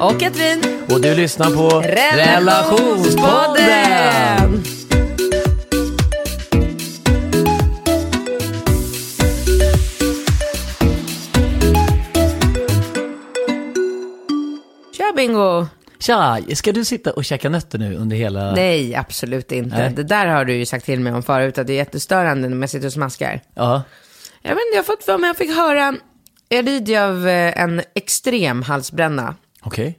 och Katrin. och du lyssnar på Relationspodden! Tja Bingo! Tja, ska du sitta och käka nötter nu under hela... Nej, absolut inte. Nej. Det där har du ju sagt till mig om förut, att det är jättestörande när man sitter och smaskar. Ja. Jag vet inte, jag har fått för mig, jag fick höra, jag lider ju av eh, en extrem halsbränna. Okej.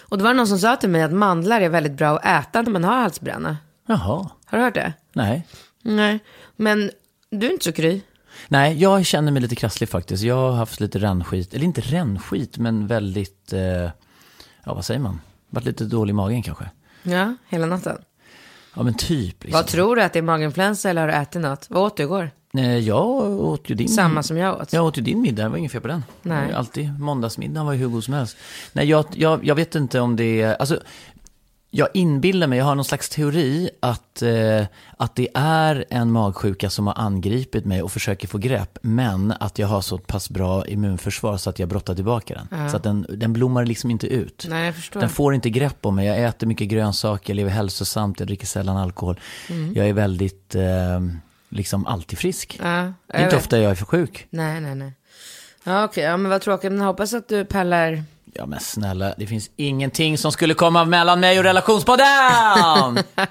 Och det var någon som sa till mig att mandlar är väldigt bra att äta när man har halsbränna. Jaha. Har du hört det? Nej. Nej, men du är inte så kry. Nej, jag känner mig lite krasslig faktiskt. Jag har haft lite rännskit, eller inte rännskit, men väldigt, eh, ja vad säger man? Varit lite dålig i magen kanske. Ja, hela natten. Ja men typ. Liksom. Vad tror du att det är maginfluensa eller har du ätit något? Vad åt du igår? Nej, jag åt ju din... Samma som jag åt. Jag åt ju din middag, det var inget fel på den. Nej. Alltid, måndagsmiddagen var ju hur god som helst. Nej, jag, jag, jag vet inte om det är, alltså, jag inbillar mig, jag har någon slags teori att, eh, att det är en magsjuka som har angripit mig och försöker få grepp, men att jag har så pass bra immunförsvar så att jag brottar tillbaka den. Så att den, den blommar liksom inte ut. Nej. Den får inte grepp om mig. Jag äter mycket grönsaker, jag lever hälsosamt, jag dricker sällan alkohol. Mm. Jag är väldigt, eh, liksom alltid frisk. Ja, Det är inte vet. ofta jag är för sjuk. Nej, nej, nej. Ja, okej. Ja, men vad tråkigt. Men jag hoppas att du pallar. Ja men snälla, det finns ingenting som skulle komma mellan mig och relationspodden!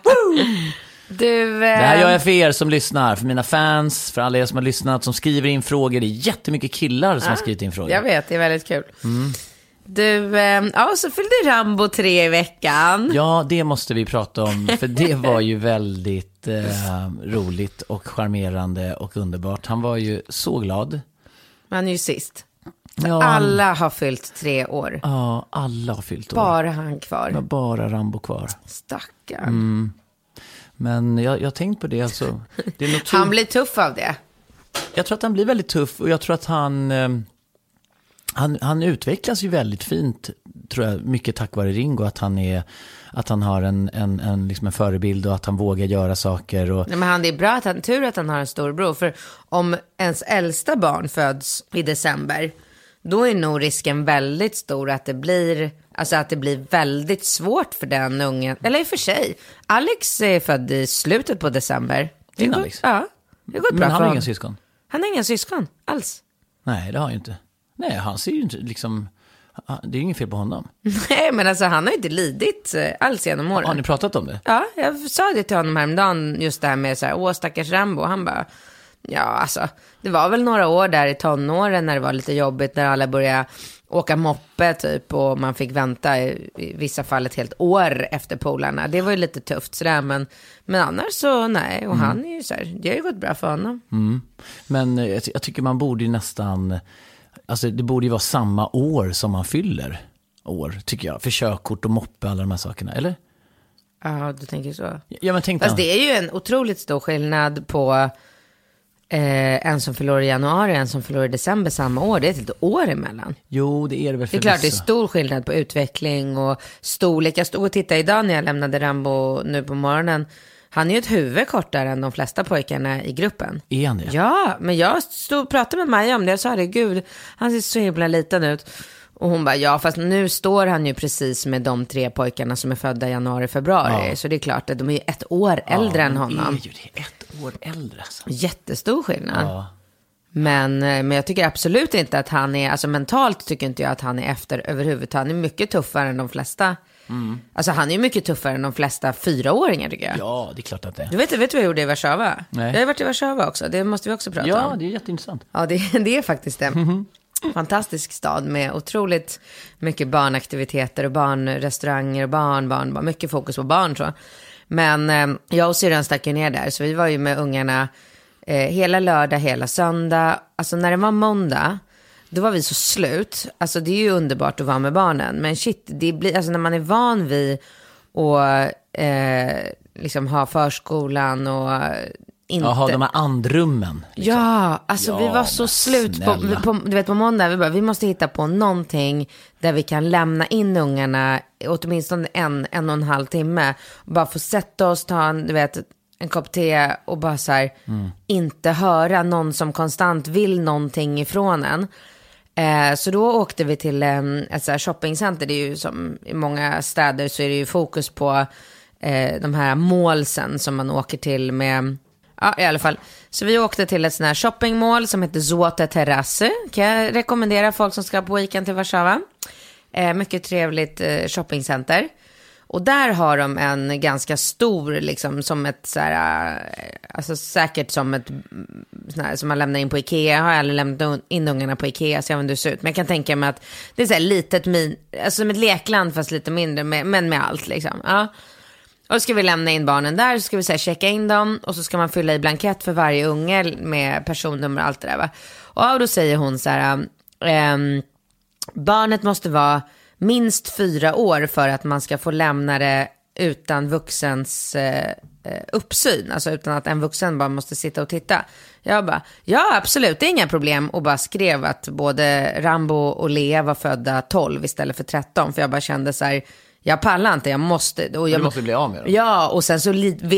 Du... Eh... Det här gör jag för er som lyssnar, för mina fans, för alla er som har lyssnat, som skriver in frågor. Det är jättemycket killar som har skrivit in frågor. Jag vet, det är väldigt kul. Mm. Du, eh... ja, så fyllde Rambo tre i veckan. Ja, det måste vi prata om, för det var ju väldigt eh, roligt och charmerande och underbart. Han var ju så glad. Han är ju sist. Ja, Alla har fyllt tre år. Ja, alla har fyllt år. Bara han kvar. bara Rambo kvar. Stackarn. Mm. Men jag, har tänkt på det, alltså. Det Han blir tuff av det. Jag tror att han blir väldigt tuff och jag tror att han, eh, han, han utvecklas ju väldigt fint, tror jag, mycket tack vare Ringo. Att han, är, att han har en, en, en, liksom en förebild och att han vågar göra saker. Och, Nej, men han, det är bra att han, tur att han har en storbror. För om ens äldsta barn föds i december, då är nog risken väldigt stor att det blir, alltså att det blir väldigt svårt för den ungen. Eller i och för sig, Alex är född i slutet på december. Din Alex? Ja, det går bra men han har inga syskon. Han har inga syskon alls. Nej, det har han ju inte. Nej, han ser ju inte liksom, det är ju inget fel på honom. Nej, men alltså han har inte lidit eh, alls genom åren. Har ni pratat om det? Ja, jag sa det till honom häromdagen, just det här med så här, åh stackars Rambo. Han bara, ja alltså, det var väl några år där i tonåren när det var lite jobbigt, när alla började åka moppe typ och man fick vänta i, i vissa fall ett helt år efter polarna. Det var ju lite tufft sådär, men, men annars så nej, och han är ju så här, det har ju gått bra för honom. Men eh, jag, jag tycker man borde ju nästan, alltså det borde ju vara samma år som man fyller år, tycker jag. För körkort och moppe, alla de här sakerna, eller? Ja, du tänker så. Ja, men tänk Fast det är ju en otroligt stor skillnad på eh, en som förlorar i januari och en som förlorar i december samma år. Det är ett helt år emellan. Jo, det är det väl Det är klart det är stor skillnad på utveckling och storlek. Jag stod och tittade idag när jag lämnade Rambo nu på morgonen. Han är ju ett huvud kortare än de flesta pojkarna i gruppen. Är han det? Ja, men jag stod och pratade med Maja om det. Jag sa det, gud, han ser så himla liten ut. Och hon bara, ja, fast nu står han ju precis med de tre pojkarna som är födda i januari, februari. Så det är klart att de är ju ett år äldre än honom. Han är ju det, ett år äldre. Alltså. Jättestor skillnad. Ja. Men, eh, men jag tycker absolut inte att han är, alltså mentalt tycker inte jag att han är efter överhuvudtaget. Han är mycket tuffare än de flesta Alltså han är ju mycket tuffare än de flesta fyraåringar tycker jag. Ja, det är klart att det Du är. vet, vet du vad jag gjorde i Warszawa? Nej. Jag har varit i Warszawa också, det måste vi också prata Ja, om. det är jätteintressant. Ja, det, det är faktiskt det. Fantastisk stad med otroligt mycket barnaktiviteter och barnrestauranger och barn, barn, barn mycket fokus på barn så. Men eh, jag och syrran stack ju ner där, så vi var ju med ungarna eh, hela lördag, hela söndag. Alltså när det var måndag, då var vi så slut. Alltså det är ju underbart att vara med barnen, men shit, det blir, alltså när man är van vid att eh, liksom ha förskolan och inte... Jaha, de här andrummen. Ja, alltså vi Ja, var så slut på, på, du vet på måndag, vi bara, vi måste hitta på någonting där vi kan lämna in ungarna åtminstone en, en och en halv timme. Bara få sätta oss, ta en, du vet, en kopp te och bara så här, inte höra någon som konstant vill någonting ifrån en. Eh, så då åkte vi till eh, ett så här shoppingcenter. Det är ju som i många städer så är det ju fokus på eh, de här målsen som man åker till med Ja, i alla fall. Så vi åkte till ett sånt här shoppingmall som heter Zote Terrasse. Kan jag rekommendera folk som ska på weekend till Warszawa. Eh, mycket trevligt eh, shoppingcenter. Och där har de en ganska stor, liksom som ett så här, eh, alltså säkert som ett, mm, sån här, som man lämnar in på Ikea. Jag har aldrig lämnat in ungarna på Ikea, så jag vet inte hur det ser ut. Men jag kan tänka mig att det är så här litet, min, alltså som ett lekland fast lite mindre, med, men med allt liksom. Ja. Och så ska vi lämna in barnen där, så ska vi så här, checka in dem och så ska man fylla i blankett för varje unge med personnummer och allt det där va. Och då säger hon så här, ehm, barnet måste vara minst fyra år för att man ska få lämna det utan vuxens eh, eh, uppsyn, alltså utan att en vuxen bara måste sitta och titta. Jag bara, ja absolut, det är inga problem och bara skrev att både Rambo och Lea var födda 12 istället för 13, för jag bara kände så här, jag pallar inte, jag måste. Och jag Du måste bli av med dem. Ja, och sen så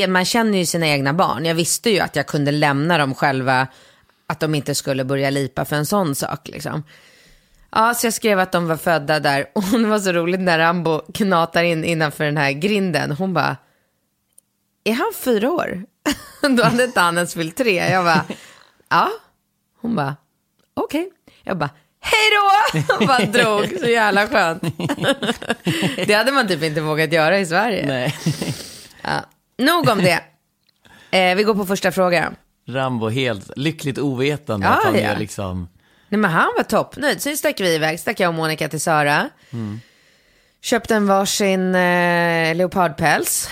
man känner ju sina egna barn. Jag visste ju att jag kunde lämna dem själva, att de inte skulle börja lipa för en sån sak liksom. Ja, så jag skrev att de var födda där och det var så roligt när Rambo knatar in innanför den här grinden. Hon bara, är han fyra år? Då hade inte han ens fyllt tre. Jag bara, ja. Hon bara, okej. Jag bara, hej då! Och bara drog, så jävla skönt. det hade man typ inte vågat göra i Sverige. Nej. Ja. Nog om det. Eh, vi går på första frågan. Rambo helt lyckligt ovetande Ja, att han ja. är liksom... Nej men han var toppnöjd. Sen stack vi iväg, stack jag och Monica till Sara. Köpte en varsin eh, leopardpäls.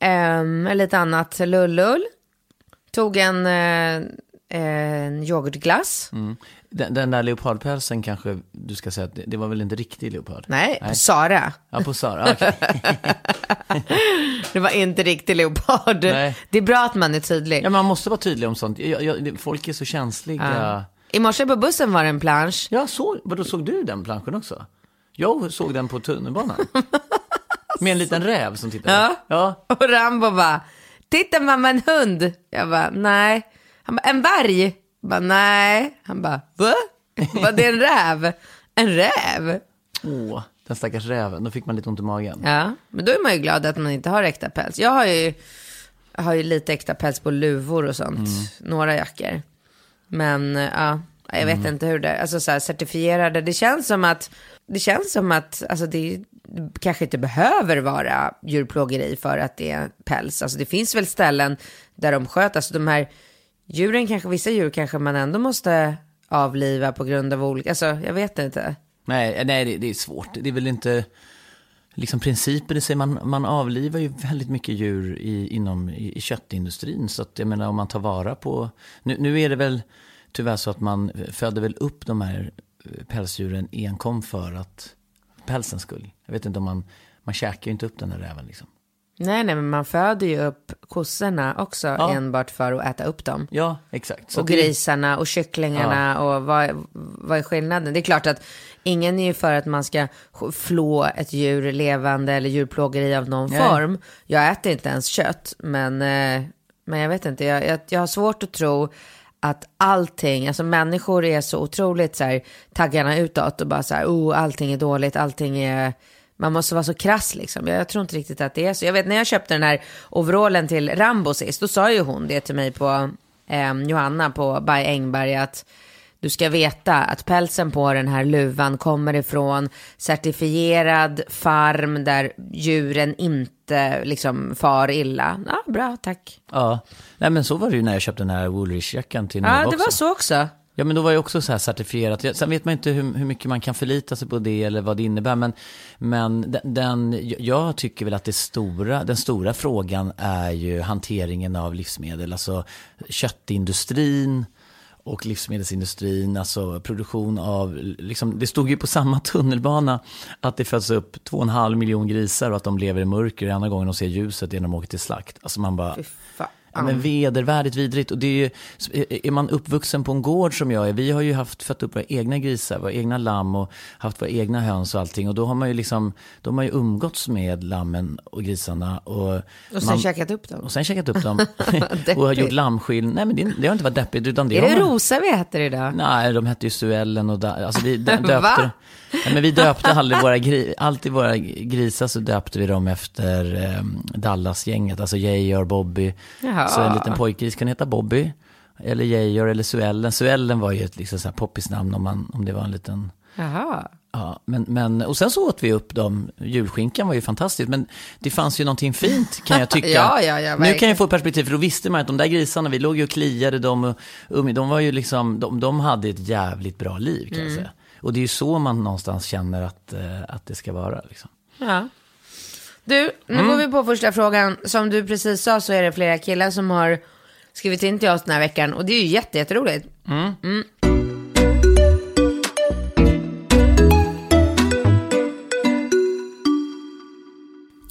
Eh, lite annat lullull. Tog en, eh, en yoghurtglass. Den, den där leopardpälsen kanske du ska säga att det, det var väl inte riktig leopard? Nej, på Sara. Ja, på Sara. Okej. Det var inte riktig leopard. Nej. Det är bra att man är tydlig. Ja, man måste vara tydlig om sånt. Jag, jag, folk är så känsliga. I morse på bussen var det en plansch. Ja, så, vadå, såg du den planschen också? Jag såg den på tunnelbanan. Med en liten räv som tittade. Ja. ja. Och Rambo bara, titta mamma en hund. Jag bara, nej. Han bara, en varg. Jag bara, nej. Han bara, va? Bara, det är en räv. En räv? Åh, den stackars räven. Då fick man lite ont i magen. Ja, men då är man ju glad att man inte har äkta päls. Jag har ju, jag har ju lite äkta päls på luvor och sånt. Några jackor. Men eh, ja, jag vet inte hur det, alltså så här, certifierade. Det känns som att, det känns som att, alltså det kanske inte behöver vara djurplågeri för att det är päls. Alltså det finns väl ställen där de sköter, alltså de här djuren kanske, vissa djur kanske man ändå måste avliva på grund av olika, alltså jag vet inte. Nej, nej det, det är svårt. Det är väl inte liksom principen i sig. Man, man avlivar ju väldigt mycket djur i, inom i, i köttindustrin. Så att jag menar om man tar vara på... Nu, nu är det väl tyvärr så att man föder väl upp de här eh, pälsdjuren enkom för att pälsens skull. Jag vet inte om man, man käkar ju inte upp den här räven liksom. Nej, nej, men man föder ju upp kossorna också Ja. enbart för att äta upp dem. Ja, exakt. Så och det- grisarna och kycklingarna och vad, vad är skillnaden? Det är klart att ingen är ju för att man ska sk- flå ett djur levande eller djurplågeri av någon Nej. form. Jag äter inte ens kött, men, eh, men jag vet inte, jag, jag, jag har svårt att tro att allting, alltså människor är så otroligt så här taggarna utåt och bara så här, oh, allting är dåligt, allting är, man måste vara så krass liksom. Jag, tror inte riktigt att det är så. Jag vet när jag köpte den här overallen till Rambo sist, då sa ju hon det till mig på eh, Johanna på By Engberg att du ska veta att pälsen på den här luvan kommer ifrån certifierad farm där djuren inte liksom far illa. Ja, bra, tack. Ja, nej men så var det ju när jag köpte den här Woolrich-jackan till Ja, det var också. så också. Ja, men då var jag också så här certifierat. Sen vet man inte hur, hur mycket man kan förlita sig på det eller vad det innebär. Men, men den, jag tycker väl att det stora, den stora frågan är ju hanteringen av livsmedel. Alltså köttindustrin och livsmedelsindustrin, alltså produktion av, liksom, det stod ju på samma tunnelbana att det föds upp två och en halv miljon grisar och att de lever i mörker. Den andra gången de ser ljuset är när de åker till slakt. Alltså man bara, Fy fan. Ja, men vedervärdigt vidrigt. Och det är, ju, är man uppvuxen på en gård som jag är, vi har ju haft fött upp våra egna grisar, våra egna lamm och haft våra egna höns och allting. Och då har man ju liksom, de har ju umgåtts med lammen och grisarna. Och, Och sen man, käkat upp dem. och sen käkat upp dem. och har gjort lammskill. Nej men det, det har inte varit deppigt utan det Är det man- Rosa vi äter idag? Nej, de hette ju Suellen och da, alltså vi dö- Va? Nej, men vi döpte aldrig våra, gri, alltid våra grisar så döpte vi dem efter eh, Dallas-gänget, alltså Geyor, Bobby. Jaha. Så en liten pojkgris kan heta Bobby, eller Geyor eller Suellen. Suellen var ju ett liksom så här poppisnamn om, man, om det var en liten... Jaha. Ja, men, men, och sen så åt vi upp dem. Julskinkan var ju fantastiskt, men det fanns ju någonting fint kan jag tycka. Ja, ja, ja, nu kan jag få perspektiv, för då visste man att de där grisarna, vi låg ju och kliade dem. Och, de var ju liksom, de, de hade ett jävligt bra liv kan jag säga. Och det är ju så man någonstans känner att, eh, att det ska vara. Liksom. Ja. Du, nu Mm. går vi på första frågan. Som du precis sa så är det flera killar som har skrivit in till oss den här veckan. Och det är ju jätte, jätteroligt. Mm.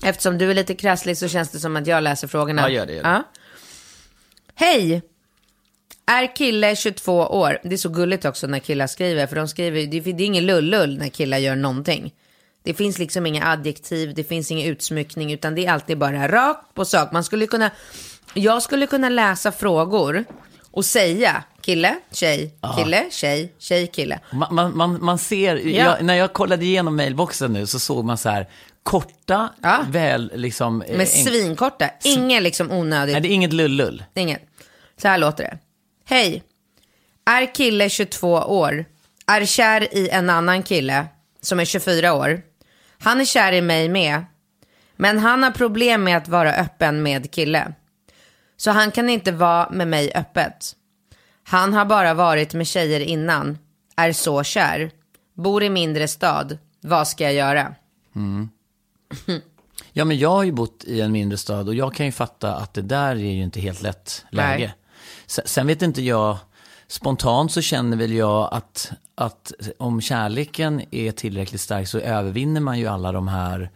Eftersom du är lite krasslig så känns det som att jag läser frågorna. Ja, gör det, gör det. Ja. Hej! Är kille 22 år? Det är så gulligt också när killar skriver. För de skriver, det, det är ingen lullull när killar gör någonting. Det finns liksom inga adjektiv, det finns ingen utsmyckning. Utan det är alltid bara rakt på sak. Man skulle kunna, jag skulle kunna läsa frågor och säga kille, tjej, kille, tjej, tjej, kille. Man, man, man, man ser, Ja. jag, när jag kollade igenom mailboxen nu så såg man så här korta, Ja. väl liksom... eh, Men enk- svinkorta, inget liksom onödigt. Nej, det är inget lullull. Inget. Så här låter det. Hej. Är kille 22 år. Är kär i en annan kille som är 24 år. Han är kär i mig med. Men han har problem med att vara öppen med kille. Så han kan inte vara med mig öppet. Han har bara varit med tjejer innan. Är så kär. Bor i mindre stad. Vad ska jag göra? Ja, men jag har ju bott i en mindre stad och jag kan ju fatta att det där är ju inte helt lätt läge. Nej. Sen, vet inte jag, spontant så känner väl jag att, att om kärleken är tillräckligt stark så övervinner man ju alla de här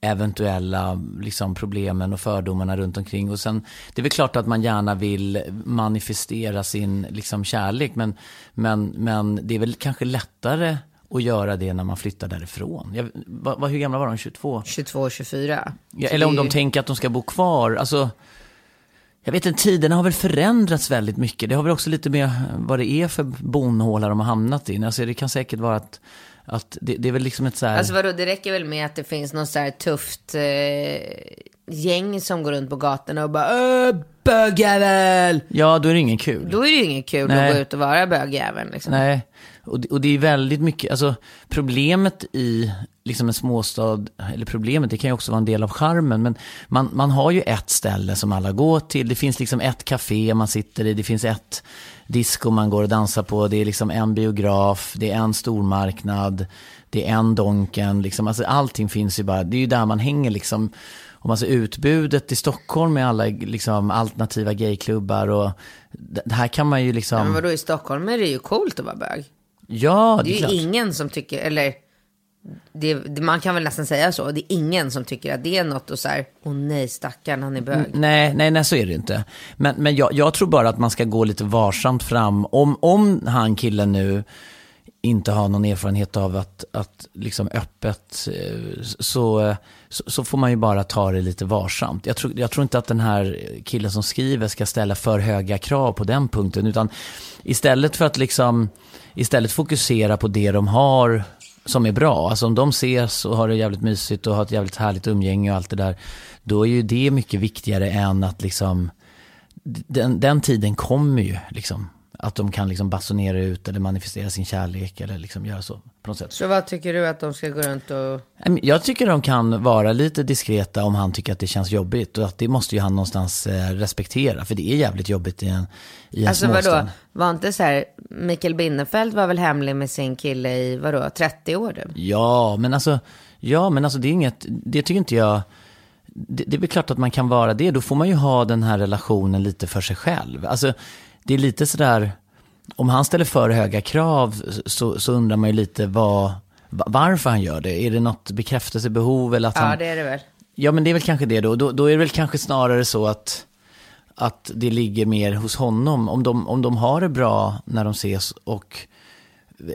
eventuella liksom, problemen och fördomarna runt omkring. Och sen, det är väl klart att man gärna vill manifestera sin liksom, kärlek, men, men, men det är väl kanske lättare att göra det när man flyttar därifrån. Jag, vad, vad, hur gamla var de? 22? 22, 24. Ja, eller om de tänker att de ska bo kvar. Alltså, jag vet inte, tiderna har väl förändrats väldigt mycket. Det har väl också lite med eh, vad det är för bonhåla de har hamnat i. Alltså, det kan säkert vara att, att det, det är väl liksom ett så här... Alltså vadå, det räcker väl med att det finns något så här tufft eh, gäng som går runt på gatorna och bara äh, bögjävel! Ja, då är det ingen kul. Då är det ju inget kul Nej. att gå ut och vara bögjäveln liksom. Nej, och det, och det är väldigt mycket, alltså problemet i liksom en småstad, eller problemet, det kan ju också vara en del av charmen, men man, man har ju ett ställe som alla går till, det finns liksom ett café man sitter i, det finns ett disco man går och dansar på, det är liksom en biograf, det är en stormarknad, det är en Donken, liksom, alltså allting finns ju bara, det är ju där man hänger liksom. Om man ser utbudet i Stockholm med alla liksom, alternativa gayklubbar och det det här kan man ju liksom... Men vadå, i Stockholm är det ju coolt att vara bög. Ja, Det är ju klart. ingen som tycker, eller det, det, man kan väl nästan säga så. Det är ingen som tycker att det är något och så här, åh nej stackarn han är bög. Nej, nej, nej, så är det inte. Men, men jag, jag tror bara att man ska gå lite varsamt fram. Om, om han killen nu inte har någon erfarenhet av att, att liksom öppet, eh, så, så, så får man ju bara ta det lite varsamt. Jag tror, jag tror inte att den här killen som skriver ska ställa för höga krav på den punkten, utan istället för att liksom, istället fokusera på det de har som är bra. Alltså om de ses och har det jävligt mysigt och har ett jävligt härligt umgänge och allt det där, då är ju det mycket viktigare än att liksom, den, den tiden kommer ju liksom att de kan liksom basunera ut eller manifestera sin kärlek eller liksom göra så på något sätt. Så vad tycker du att de ska gå runt och... Jag tycker de kan vara lite diskreta om han tycker att det känns jobbigt. Och att det måste ju han någonstans eh, respektera. För det är jävligt jobbigt i en, i en Alltså småstad. vadå, var inte så här, Mikael Binnefeld var väl hemlig med sin kille i, vadå, 30 år du? Ja, men alltså, ja, men alltså det är inget, det tycker inte jag, det, det är väl klart att man kan vara det. Då får man ju ha den här relationen lite för sig själv. Alltså, det är lite sådär, om han ställer för höga krav så, så undrar man ju lite vad, va- varför han gör det. Är det något bekräftelsebehov eller att Ja, han... det är det väl. Ja, men det är väl kanske det då. Då, då är det väl kanske snarare så att, att det ligger mer hos honom. Om de, om de har det bra när de ses och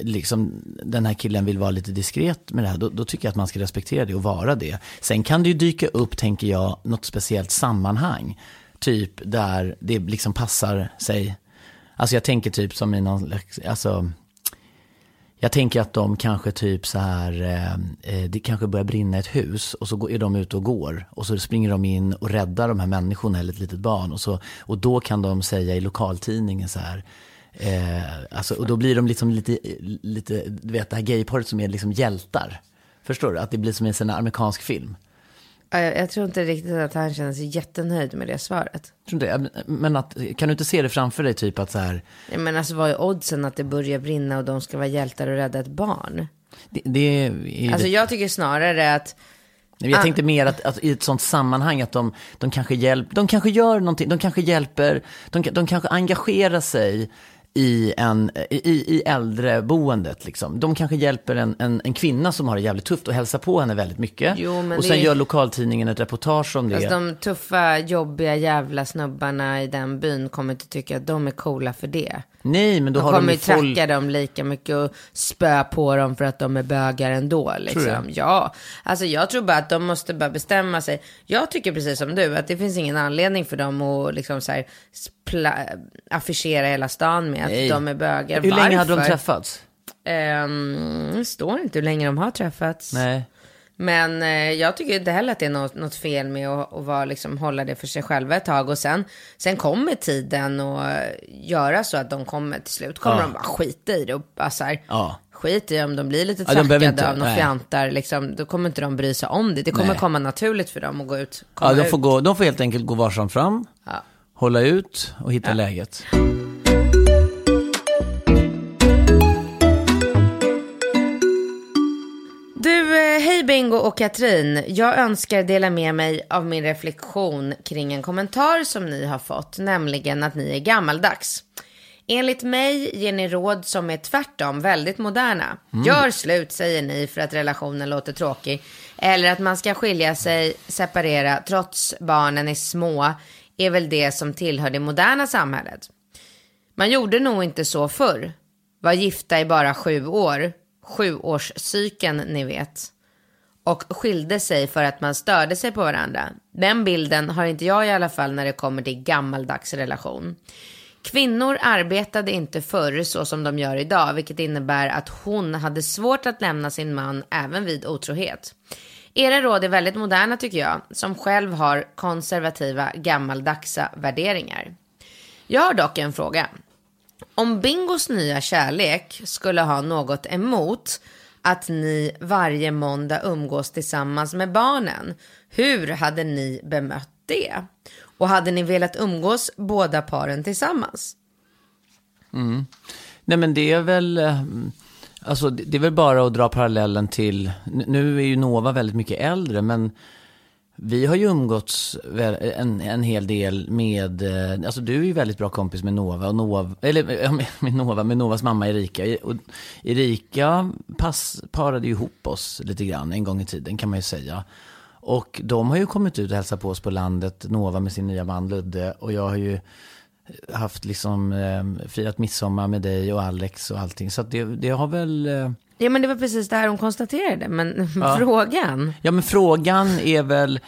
liksom den här killen vill vara lite diskret med det här, då, då tycker jag att man ska respektera det och vara det. Sen kan det ju dyka upp, tänker jag, något speciellt sammanhang. Typ där det liksom passar sig. Alltså jag tänker typ som i någon, alltså jag tänker att de kanske typ så här, eh, eh det kanske börjar brinna i ett hus och så är de ute och går och så springer de in och räddar de här människorna eller ett litet barn och, så, och då kan de säga i lokaltidningen så här, eh, alltså, och då blir de liksom lite, lite, du vet det här gayparet som är liksom hjältar. Förstår du? Att det blir som i en sån amerikansk film. Ja, Jag, tror inte riktigt att han känner sig jättenöjd med det svaret. Tror inte? Men att, kan du inte se det framför dig typ att så här, Jag menar, alltså vad är oddsen att det börjar brinna och de ska vara hjältar och rädda ett barn? det, det är Alltså jag tycker snarare att, Jag Ah. tänkte mer att, att i ett sånt sammanhang att de, de kanske hjälper, de kanske gör någonting, de kanske hjälper, de, de kanske engagerar sig i, en, i, i äldreboendet. Liksom. De kanske hjälper en, en, en kvinna som har det jävligt tufft och hälsar på henne väldigt mycket. Jo, och sen är- gör lokaltidningen ett reportage om det. alltså de tuffa, jobbiga jävla snubbarna i den byn kommer inte tycka att de är coola för det. Nej, men då De har de kommer ju ju folk... tracka dem lika mycket och spö på dem för att de är bögar ändå. Liksom. Ja, alltså jag tror bara att de måste bara bestämma sig. Jag tycker precis som du, att det finns ingen anledning för dem att liksom så här, affischera hela stan med att Nej. de är bögar. Hur länge hade de Varför? träffats? Ehm, det står inte hur länge de har träffats. Nej. Men eh, jag tycker inte heller att det är något, något fel med att, att vara, liksom, hålla det för sig själva ett tag. Och sen, sen kommer tiden att göra så att de kommer till slut kommer Ja. de bara skita i det. Och bara så här, Ja. Skit i om de blir lite Ja, trackade inte- av några fjantar. Liksom, då kommer inte de bry sig om det. Det kommer Nej. komma naturligt för dem att gå ut. Ja, de ut. får, gå, de får helt enkelt gå varsamt fram, Ja. Hålla ut och hitta läget. Du, eh, hej Bingo och Katrin. Jag önskar dela med mig av min reflektion kring en kommentar som ni har fått, nämligen att ni är gammaldags. Enligt mig ger ni råd som är tvärtom väldigt moderna. Gör slut säger ni för att relationen låter tråkig. Eller att man ska skilja sig, separera trots barnen är små är väl det som tillhör det moderna samhället. Man gjorde nog inte så förr. Var gifta i bara sju år. Sjuårscykeln, ni vet. Och skilde sig för att man störde sig på varandra. Den bilden har inte jag i alla fall när det kommer till gammaldags relation. Kvinnor arbetade inte förr så som de gör idag, vilket innebär att hon hade svårt att lämna sin man även vid otrohet. Era råd är väldigt moderna tycker jag, som själv har konservativa gammaldagsa värderingar. Jag har dock en fråga. Om Bingos nya kärlek skulle ha något emot att ni varje måndag umgås tillsammans med barnen, hur hade ni bemött det? Och hade ni velat umgås båda paren tillsammans? Mm. Nej men det är väl, Um alltså det är väl bara att dra parallellen till, nu- är ju Nova väldigt mycket äldre men vi har ju umgåtts en, en hel del med, eh, alltså du är ju väldigt bra kompis med Nova, och Nova eller med, med Nova, med Novas mamma Erika. Och Erika pass, parade ju ihop oss lite grann en gång i tiden kan man ju säga. Och de har ju kommit ut och hälsat på oss på landet, Nova med sin nya man Ludde. Och jag har ju haft liksom eh, firat midsommar med dig och Alex och allting. Så att det, det har väl... Eh, Ja men det var precis det här hon konstaterade, men frågan? ja men frågan är väl,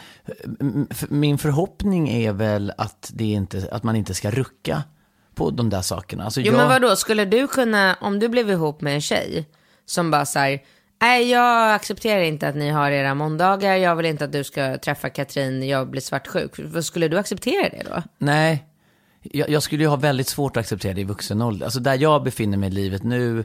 f- min förhoppning är väl att, det inte, att man inte ska rucka på de där sakerna. Alltså Jo jag, men vadå, skulle du kunna, om du blev ihop med en tjej som bara säger Nej, jag accepterar inte att ni har era måndagar. Jag vill inte att du ska träffa Katrin. Jag blir svartsjuk. Skulle du acceptera det då? Nej, jag, jag skulle ju ha väldigt svårt att acceptera det i vuxen ålder. Alltså där jag befinner mig i livet nu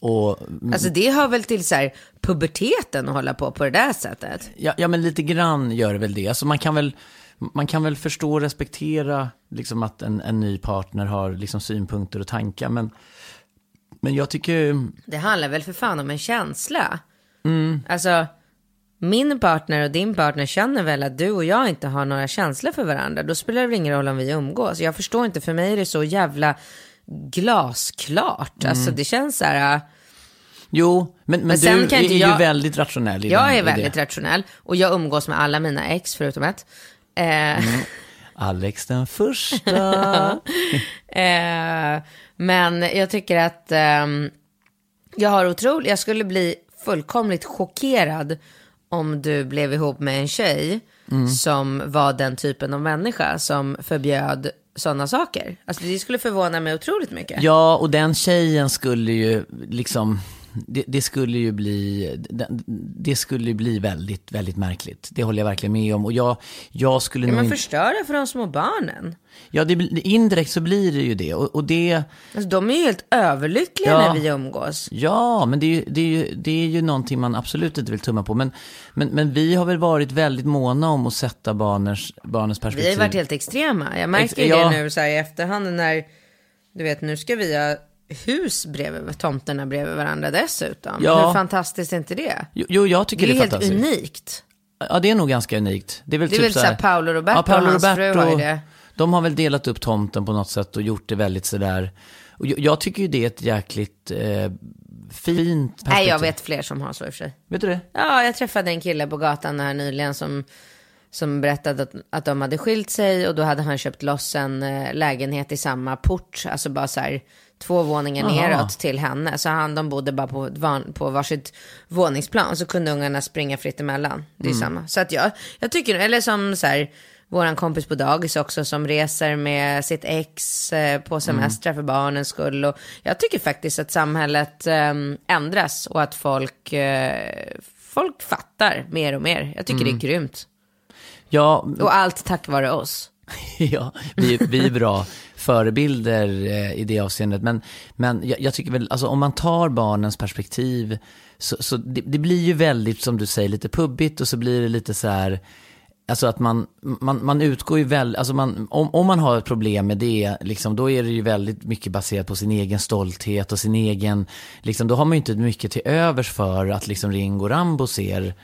och Alltså det hör väl till så här puberteten att hålla på på det där sättet. Ja, ja, men lite grann gör det väl det. Alltså man kan väl, man kan väl förstå och respektera liksom att en, en ny partner har liksom synpunkter och tankar. Men, men jag tycker... Det handlar väl för fan om en känsla. Mm. Alltså, min partner och din partner känner väl att du och jag inte har några känslor för varandra. Då spelar det väl ingen roll om vi umgås. Jag förstår inte, för mig är det så jävla glasklart. Alltså det känns så här... äh, Jo, men, men, Men du är ju jag- väldigt rationell i Jag är väldigt det. rationell och jag umgås med alla mina ex förutom ett. Eh, Alex den första. Eh, men jag tycker att ehm, jag har otroligt, jag skulle bli fullkomligt chockerad om du blev ihop med en tjej som var den typen av människa som förbjöd sådana saker. Alltså det skulle förvåna mig otroligt mycket. ja, och den tjejen skulle ju liksom... Det, det skulle ju bli, det, det skulle bli väldigt, väldigt märkligt. Det håller jag verkligen med om. Och jag, jag skulle Ja, nog men förstöra för de små barnen. Ja, det, indirekt så blir det ju det. Och, och det... Alltså, de är ju helt överlyckliga Ja. när vi umgås. Ja, men det är, ju, det, är ju, det är ju någonting man absolut inte vill tumma på. Men, men, men vi har väl varit väldigt måna om att sätta barnens, barnens Vi perspektiv. har ju varit helt extrema. Jag märker Ex- ja. det nu så här i efterhand när, du vet nu ska vi ha hus bredvid, tomterna bredvid varandra dessutom. Ja. Hur fantastiskt är inte det? Jo, Jo, jag Det tycker är det är helt fantastiskt. unikt. Ja, det är nog ganska unikt. Det är väl Det är typ väl så här Paolo Roberto och hans fru har ju det. De har väl delat upp tomten på något sätt och gjort det väldigt sådär. Och jag, jag tycker ju det är ett jäkligt eh, fint perspektiv. Nej, jag vet fler som har så i och för sig. Vet du det? Ja, jag träffade en kille på gatan här nyligen som, som berättade att, att de hade skilt sig och då hade han köpt loss en eh, lägenhet i samma port, alltså bara så här två våningar Aha. neråt till henne. Så han, de bodde bara på, van, på varsitt våningsplan, så kunde ungarna springa fritt emellan. Det är Mm. samma. Så att jag, jag tycker, eller som så här, våran kompis på dagis också som reser med sitt ex eh, på semestrar för barnens skull. Och jag tycker faktiskt att samhället eh, ändras och att folk, eh, folk fattar mer och mer. Jag tycker det är grymt. Ja, Och allt tack vare oss. ja vi, vi är bra förebilder eh, i det avseendet. Men, men jag, jag tycker väl, alltså om man tar barnens perspektiv, så, så det, det blir ju väldigt, som du säger, lite pubbigt och så blir det lite så här, Alltså att man, man, man utgår ju väl, alltså man, om, om man har ett problem med det, liksom, då är det ju väldigt mycket baserat på sin egen stolthet och sin egen, liksom, då har man ju inte mycket till övers för att liksom Ringo Rambo ser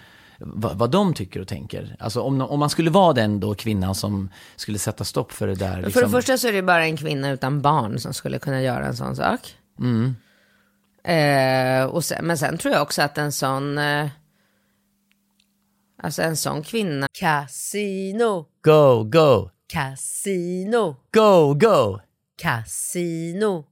vad, vad de tycker och tänker. Alltså om, om man skulle vara den då kvinnan som skulle sätta stopp för det där. För Liksom. det första så är det bara en kvinna utan barn som skulle kunna göra en sån sak. Eh, och sen, men sen tror jag också att en sån, eh, alltså en sån kvinna. Casino, Go, go, casino, go, go, casino.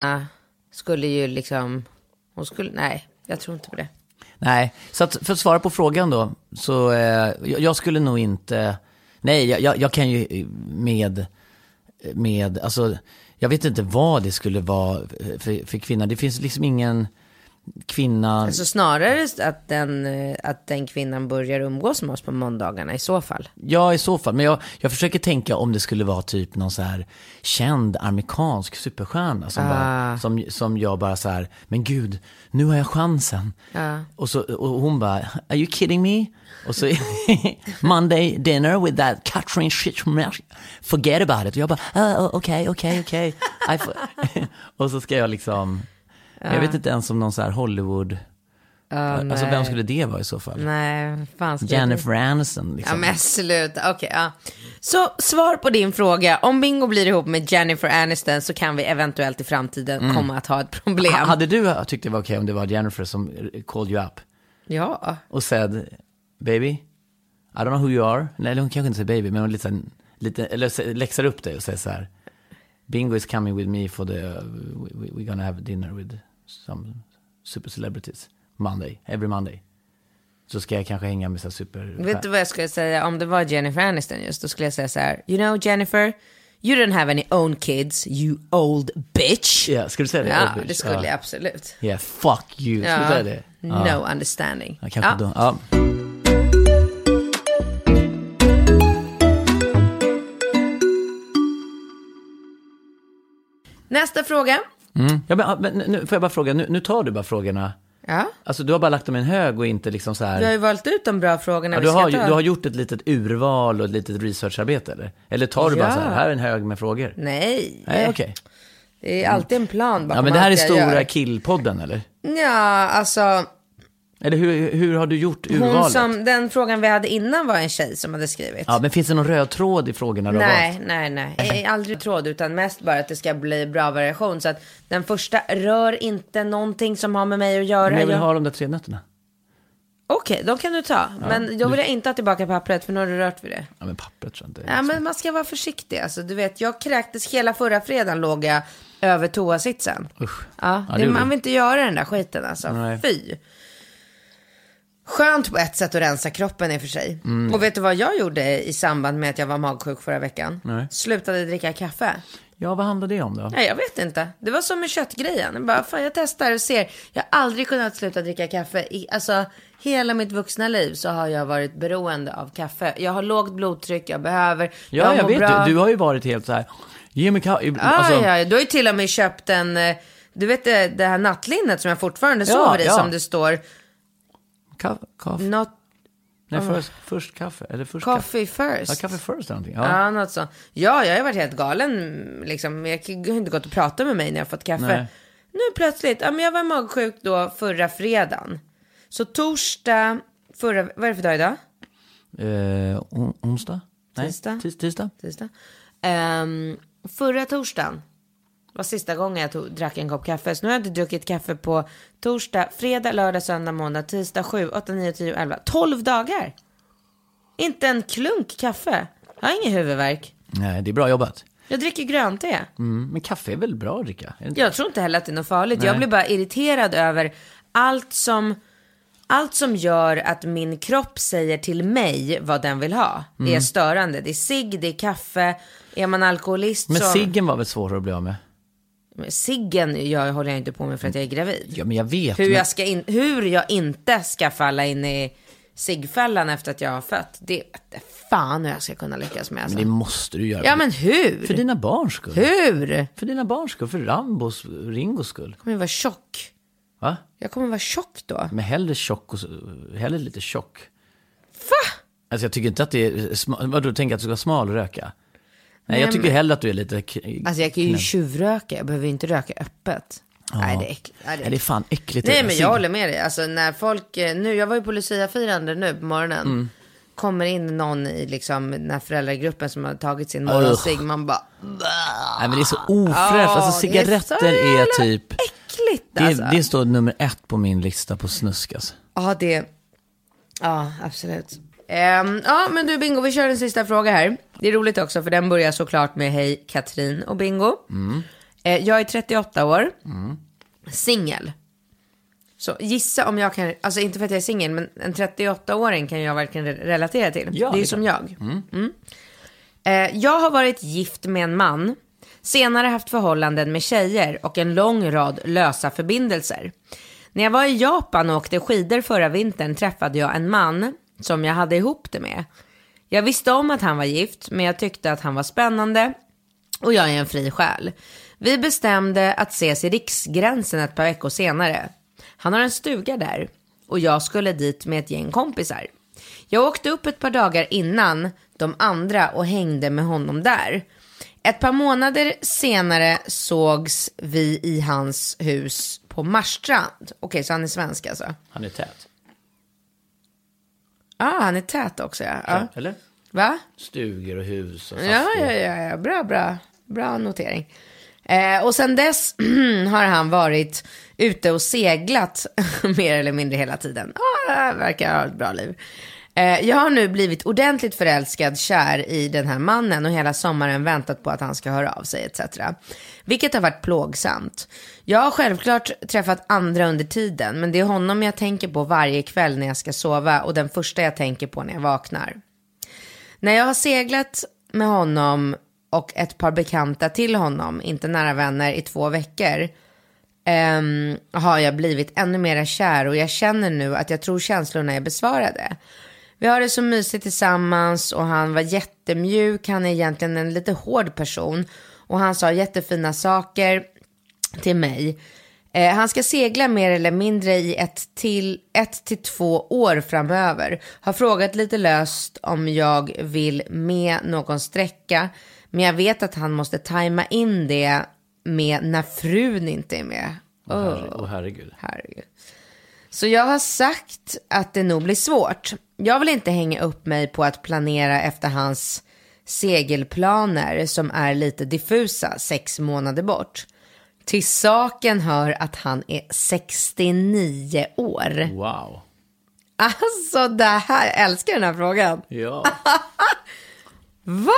Ah, skulle ju liksom, hon skulle, nej, jag tror inte på det. Nej, så att för att svara på frågan då, så eh, jag jag skulle nog inte, nej, jag- jag, jag kan ju med, med, alltså, jag vet inte vad det skulle vara för, för kvinna. Det finns liksom ingen kvinna, Alltså snarare att den, eh, att den kvinnan börjar umgås med oss på måndagarna i så fall. ja i så fall, men jag, jag försöker tänka om det skulle vara typ någon så här känd amerikansk superstjärna som, bara, som, som jag bara så här, men gud, nu har jag chansen. Och, så, och hon bara, are you kidding me? Och så Monday dinner with that Catherine Schittmer, forget about it. Och jag bara, okej, okej, okej. Och så ska jag liksom, jag vet inte ens om någon så här Hollywood, alltså vem skulle det vara i så fall? Nej, fan ska det- Jennifer Aniston Ja liksom. men sluta, okej ja. Så svar på din fråga, om Bingo blir ihop med Jennifer Aniston så kan vi eventuellt i framtiden komma att ha ett problem. Ha- Hade du tyckt det var okej om det var Jennifer som called you up Ja, och said, baby, I don't know who you are. Nej, hon kanske inte säger baby, men hon lite, lite, eller läxar upp dig och säger så här, Bingo is coming with me for the, uh, we, we- we're gonna have dinner with some super celebrities. Monday, every Monday. Så ska jag kanske hänga med så super... vet du vad jag skulle säga om det var Jennifer Aniston just? Då skulle jag säga så här, you know Jennifer, you don't have any own kids, you old bitch. Ja, ska du säga det? Ja, det skulle Ja. jag absolut. Yeah, fuck you. Ska du säga det? No understanding. Ja, kanske Ja. då. Ja. Nästa fråga. Ja, men, men nu får jag bara fråga, nu, nu tar du bara frågorna. Ja, Alltså du har bara lagt dem i en hög och inte liksom så här... vi har ju valt ut de bra frågorna Ja, vi du, ska har, ta. du har gjort ett litet urval och ett litet researcharbete eller? Eller tar du bara Ja. så här, här är en hög med frågor? Nej, Nej, okej. det är alltid en plan bakom Ja, men det här är stora killpodden eller? Ja, alltså Eller hur, hur har du gjort hon urvalet? som, den frågan vi hade innan var en tjej som hade skrivit. Ja, men finns det någon röd tråd i frågorna du har Nej, valt? nej, nej. Eh, Aldrig tråd, utan mest bara att det ska bli bra variation. Så att den första rör inte någonting som har med mig att göra. Men jag vill ha de där tre nötterna. Okej, de kan du ta. Men då vill jag inte ha tillbaka pappret, för nu har du rört vid det. Ja, men pappret tror jag inte. Ja, men man ska vara försiktig. Alltså, du vet, jag kräktes hela förra fredagen låg jag över toasitsen. Usch. Ja, Ja, det, det man du. vill inte göra den där skiten alltså. Nej. Fy. Skönt på ett sätt att rensa kroppen i och för sig. Mm. Och vet du vad jag gjorde i samband med att jag var magsjuk förra veckan? Nej. Slutade dricka kaffe. Ja, vad handlar det om då? Nej, jag vet inte. Det var som med köttgrejen. Jag bara, fan jag testar och ser. Jag har aldrig kunnat sluta dricka kaffe. I, alltså, hela mitt vuxna liv så har jag varit beroende av kaffe. Jag har lågt blodtryck, jag behöver, Ja, jag mår vet bra. du. Du har ju varit helt så här, ge mig kaffe. Ah, Alltså, ja, du har ju till och med köpt en, eh, du vet det, det här nattlinnet som jag fortfarande Ja, sover i ja. som det står, Kaffe? kaffe. not Nej, först, först kaffe. Eller först kaffe. coffee first. Ja, kaffe first eller någonting. Ja, Ja. något sånt. Ja, jag har varit helt galen. Liksom. Jag har inte gått och pratat med mig när jag har fått kaffe. Nej. Nu plötsligt, ja, men jag var magsjuk då förra fredagen. Så torsdag, förra, vad är det för dag idag? Eh, on, onsdag? Nej, Tisdag. Tis, tisdag? Tisdag. Ehm, förra torsdagen var sista gången jag tog, drack en kopp kaffe. Så nu har jag inte druckit kaffe på torsdag, fredag, lördag, söndag, måndag, tisdag, 7, 8, 9, 10, 11. 12 dagar! Inte en klunk kaffe. Jag har ingen huvudvärk. Nej, det är bra jobbat. Jag dricker grönte. Mm, men kaffe är väl bra att dricka? Det? Jag tror inte heller att det är något farligt. Jag Nej. blir bara irriterad över allt som, allt som gör att min kropp säger till mig vad den vill ha. Mm. är störande. Det är cigg, det är kaffe. Är man alkoholist Men så... ciggen var väl svårare att bli av med? Men Ciggen jag håller jag inte på med för att jag är gravid. Ja, men jag vet. Hur, men... jag ska in, hur jag inte ska falla in i ciggfällan efter att jag har fött. Det vet fan hur jag ska kunna lyckas med. Alltså. Men det måste du göra. Ja men hur? För dina barns skull. Hur? För dina barns skull. För Rambos, Ringos skull. Jag kommer vara tjock. Va? Jag kommer vara tjock då. Men hellre tjock och hellre lite tjock. Va? Alltså jag tycker inte att det är, vadå, tänker att du ska vara smal och röka? Nej, jag tycker hellre att du är lite... k- Alltså jag kan ju knäpp. tjuvröka, jag behöver inte röka öppet. Nej det är äckligt. Nej, det är det är fan äckligt. Nej det men där. jag håller med dig. Alltså när folk, eh, nu, jag var ju på Lucia-firande nu på morgonen. Mm. Kommer in någon i liksom den här föräldragruppen som har tagit sin morgonscigg. Man bara, Nej men det är så ofräscht. Ja, alltså det är så cigaretter är, jävla typ... äckligt. Det, alltså. det står nummer ett på min lista på snusk alltså. Ja, det... Ja, absolut. Ehm, ja, men du Bingo, vi kör en sista fråga här. Det är roligt också, för den börjar såklart med Hej Katrin och Bingo. Eh, jag är 38 år, singel. Så gissa om jag kan, alltså inte för att jag är singel, men en 38-åring kan jag verkligen re- relatera till. Ja, det är ju som jag. Mm. Eh, jag har varit gift med en man, senare haft förhållanden med tjejer och en lång rad lösa förbindelser. När jag var i Japan och åkte skidor förra vintern träffade jag en man som jag hade ihop det med. Jag visste om att han var gift, men jag tyckte att han var spännande och jag är en fri själ. Vi bestämde att ses i Riksgränsen ett par veckor senare. Han har en stuga där och jag skulle dit med ett gäng kompisar. Jag åkte upp ett par dagar innan de andra och hängde med honom där. Ett par månader senare sågs vi i hans hus på Marstrand. Okej, så han är svensk alltså. Han är tät. Ah, han är tät också ja. ja. Eller? Va? Stugor och hus och Ja, ja, ja, ja. Bra, bra. Bra notering. Eh, och sen dess har han varit ute och seglat mer eller mindre hela tiden. Ah, verkar ha ett bra liv. Eh, jag har nu blivit ordentligt förälskad, kär i den här mannen och hela sommaren väntat på att han ska höra av sig etc. Vilket har varit plågsamt. Jag har självklart träffat andra under tiden, men det är honom jag tänker på varje kväll när jag ska sova och den första jag tänker på när jag vaknar. När jag har seglat med honom och ett par bekanta till honom, inte nära vänner, i två veckor um, har jag blivit ännu mer kär och jag känner nu att jag tror känslorna är besvarade. Vi har det så mysigt tillsammans och han var jättemjuk, han är egentligen en lite hård person och han sa jättefina saker till mig. Eh, han ska segla mer eller mindre i ett till, ett till två år framöver. Har frågat lite löst om jag vill med någon sträcka. Men jag vet att han måste tajma in det med när frun inte är med. Åh Oh, herre, åh, herregud. herregud. Så jag har sagt att det nog blir svårt. Jag vill inte hänga upp mig på att planera efter hans segelplaner som är lite diffusa sex månader bort. Till saken hör att han är 69 år. Wow. Alltså det här, jag älskar den här frågan. Ja. Va?